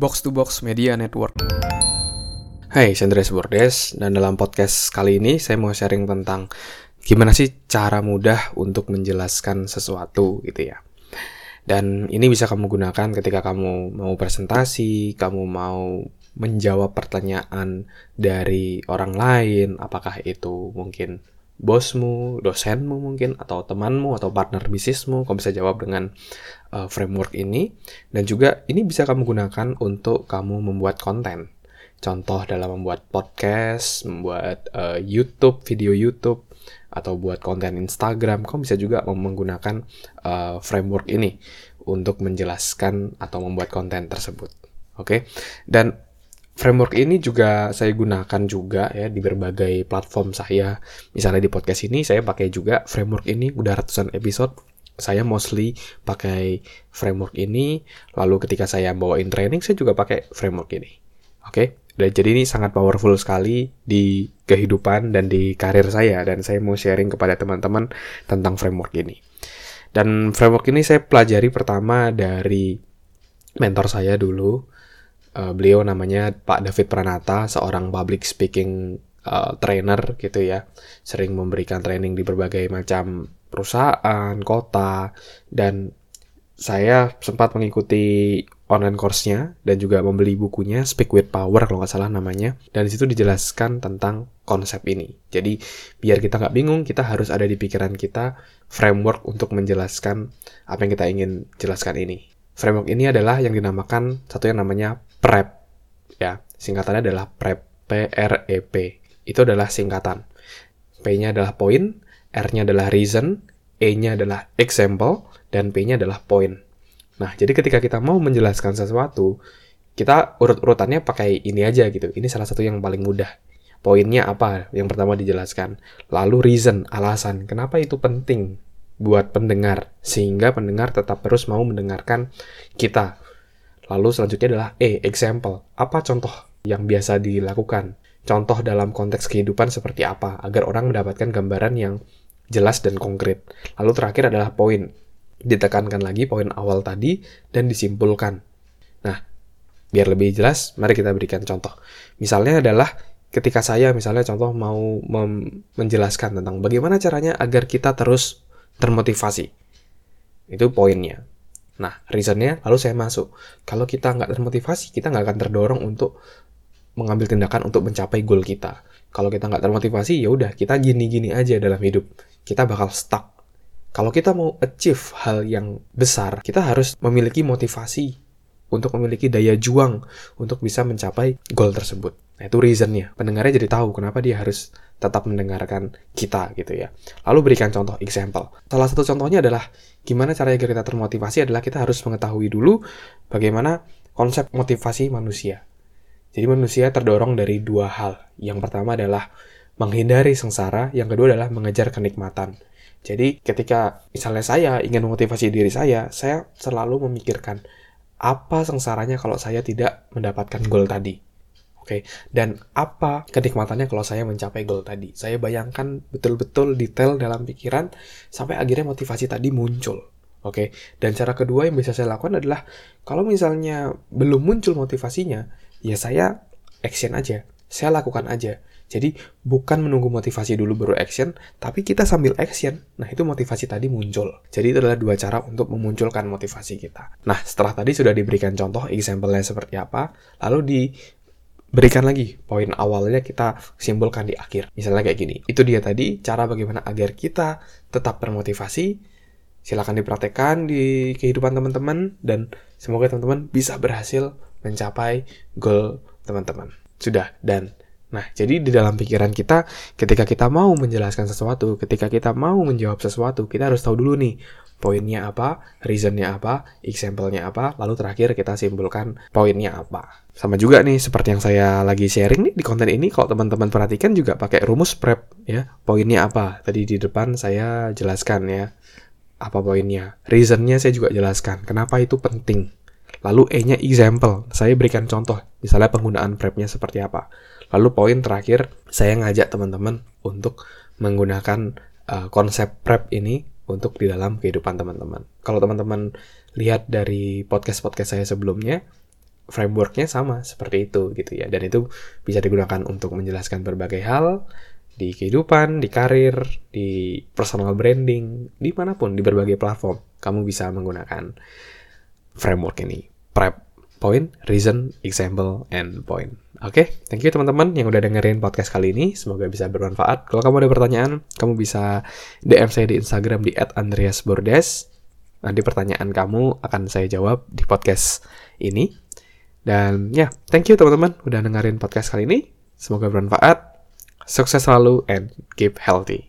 Box to Box Media Network. Hai, saya Andreas Bordes, dan dalam podcast kali ini saya mau sharing tentang gimana sih cara mudah untuk menjelaskan sesuatu gitu ya. Dan ini bisa kamu gunakan ketika kamu mau presentasi, kamu mau menjawab pertanyaan dari orang lain, apakah itu mungkin bosmu, dosenmu mungkin, atau temanmu, atau partner bisnismu, kamu bisa jawab dengan uh, framework ini. Dan juga ini bisa kamu gunakan untuk kamu membuat konten. Contoh dalam membuat podcast, membuat uh, YouTube, video YouTube, atau buat konten Instagram, kamu bisa juga menggunakan uh, framework ini untuk menjelaskan atau membuat konten tersebut. Oke, okay? dan framework ini juga saya gunakan juga ya di berbagai platform saya. Misalnya di podcast ini saya pakai juga framework ini udah ratusan episode. Saya mostly pakai framework ini. Lalu ketika saya bawain training saya juga pakai framework ini. Oke. Okay? Dan jadi ini sangat powerful sekali di kehidupan dan di karir saya dan saya mau sharing kepada teman-teman tentang framework ini. Dan framework ini saya pelajari pertama dari mentor saya dulu uh, beliau namanya Pak David Pranata, seorang public speaking uh, trainer gitu ya, sering memberikan training di berbagai macam perusahaan, kota, dan saya sempat mengikuti online course-nya dan juga membeli bukunya Speak with Power kalau nggak salah namanya. Dan di situ dijelaskan tentang konsep ini. Jadi biar kita nggak bingung kita harus ada di pikiran kita framework untuk menjelaskan apa yang kita ingin jelaskan ini. Framework ini adalah yang dinamakan satu yang namanya PREP. Ya singkatannya adalah PREP P R E P. Itu adalah singkatan. P-nya adalah point R-nya adalah reason E-nya adalah example dan P-nya adalah point. Nah jadi ketika kita mau menjelaskan sesuatu kita urut-urutannya pakai ini aja gitu. Ini salah satu yang paling mudah. Poinnya apa? Yang pertama dijelaskan. Lalu reason alasan. Kenapa itu penting buat pendengar? Sehingga pendengar tetap terus mau mendengarkan kita Lalu selanjutnya adalah E, example. Apa contoh yang biasa dilakukan? Contoh dalam konteks kehidupan seperti apa agar orang mendapatkan gambaran yang jelas dan konkret. Lalu terakhir adalah poin. Ditekankan lagi poin awal tadi dan disimpulkan. Nah, biar lebih jelas, mari kita berikan contoh. Misalnya adalah ketika saya misalnya contoh mau menjelaskan tentang bagaimana caranya agar kita terus termotivasi. Itu poinnya. Nah, reasonnya lalu saya masuk. Kalau kita nggak termotivasi, kita nggak akan terdorong untuk mengambil tindakan untuk mencapai goal kita. Kalau kita nggak termotivasi, ya udah kita gini-gini aja dalam hidup. Kita bakal stuck. Kalau kita mau achieve hal yang besar, kita harus memiliki motivasi untuk memiliki daya juang untuk bisa mencapai goal tersebut. Nah, itu reasonnya. Pendengarnya jadi tahu kenapa dia harus tetap mendengarkan kita gitu ya. Lalu berikan contoh example. Salah satu contohnya adalah gimana cara agar kita termotivasi adalah kita harus mengetahui dulu bagaimana konsep motivasi manusia. Jadi manusia terdorong dari dua hal. Yang pertama adalah menghindari sengsara, yang kedua adalah mengejar kenikmatan. Jadi ketika misalnya saya ingin memotivasi diri saya, saya selalu memikirkan apa sengsaranya kalau saya tidak mendapatkan goal tadi Oke, okay? dan apa kenikmatannya kalau saya mencapai goal tadi? Saya bayangkan betul-betul detail dalam pikiran sampai akhirnya motivasi tadi muncul. Oke, okay? dan cara kedua yang bisa saya lakukan adalah kalau misalnya belum muncul motivasinya, ya saya action aja, saya lakukan aja. Jadi bukan menunggu motivasi dulu baru action, tapi kita sambil action. Nah itu motivasi tadi muncul. Jadi itu adalah dua cara untuk memunculkan motivasi kita. Nah setelah tadi sudah diberikan contoh, example-nya seperti apa, lalu di berikan lagi poin awalnya kita simpulkan di akhir. Misalnya kayak gini. Itu dia tadi cara bagaimana agar kita tetap termotivasi. Silahkan dipraktekkan di kehidupan teman-teman dan semoga teman-teman bisa berhasil mencapai goal teman-teman. Sudah dan Nah, jadi di dalam pikiran kita, ketika kita mau menjelaskan sesuatu, ketika kita mau menjawab sesuatu, kita harus tahu dulu nih, poinnya apa, reasonnya apa, example-nya apa, lalu terakhir kita simpulkan poinnya apa. Sama juga nih, seperti yang saya lagi sharing nih di konten ini, kalau teman-teman perhatikan juga pakai rumus prep ya, poinnya apa. Tadi di depan saya jelaskan ya, apa poinnya. Reasonnya saya juga jelaskan, kenapa itu penting. Lalu E-nya example, saya berikan contoh, misalnya penggunaan prepnya seperti apa. Lalu poin terakhir, saya ngajak teman-teman untuk menggunakan uh, konsep prep ini untuk di dalam kehidupan teman-teman. Kalau teman-teman lihat dari podcast-podcast saya sebelumnya, frameworknya sama seperti itu gitu ya dan itu bisa digunakan untuk menjelaskan berbagai hal di kehidupan, di karir, di personal branding, di mana pun di berbagai platform kamu bisa menggunakan framework ini. Prep, point, reason, example, and point. Oke, okay? thank you teman-teman yang udah dengerin podcast kali ini. Semoga bisa bermanfaat. Kalau kamu ada pertanyaan, kamu bisa DM saya di Instagram di @andreasbordes. Nanti pertanyaan kamu akan saya jawab di podcast ini. Dan ya, yeah, thank you teman-teman udah dengerin podcast kali ini. Semoga bermanfaat. Sukses selalu and keep healthy.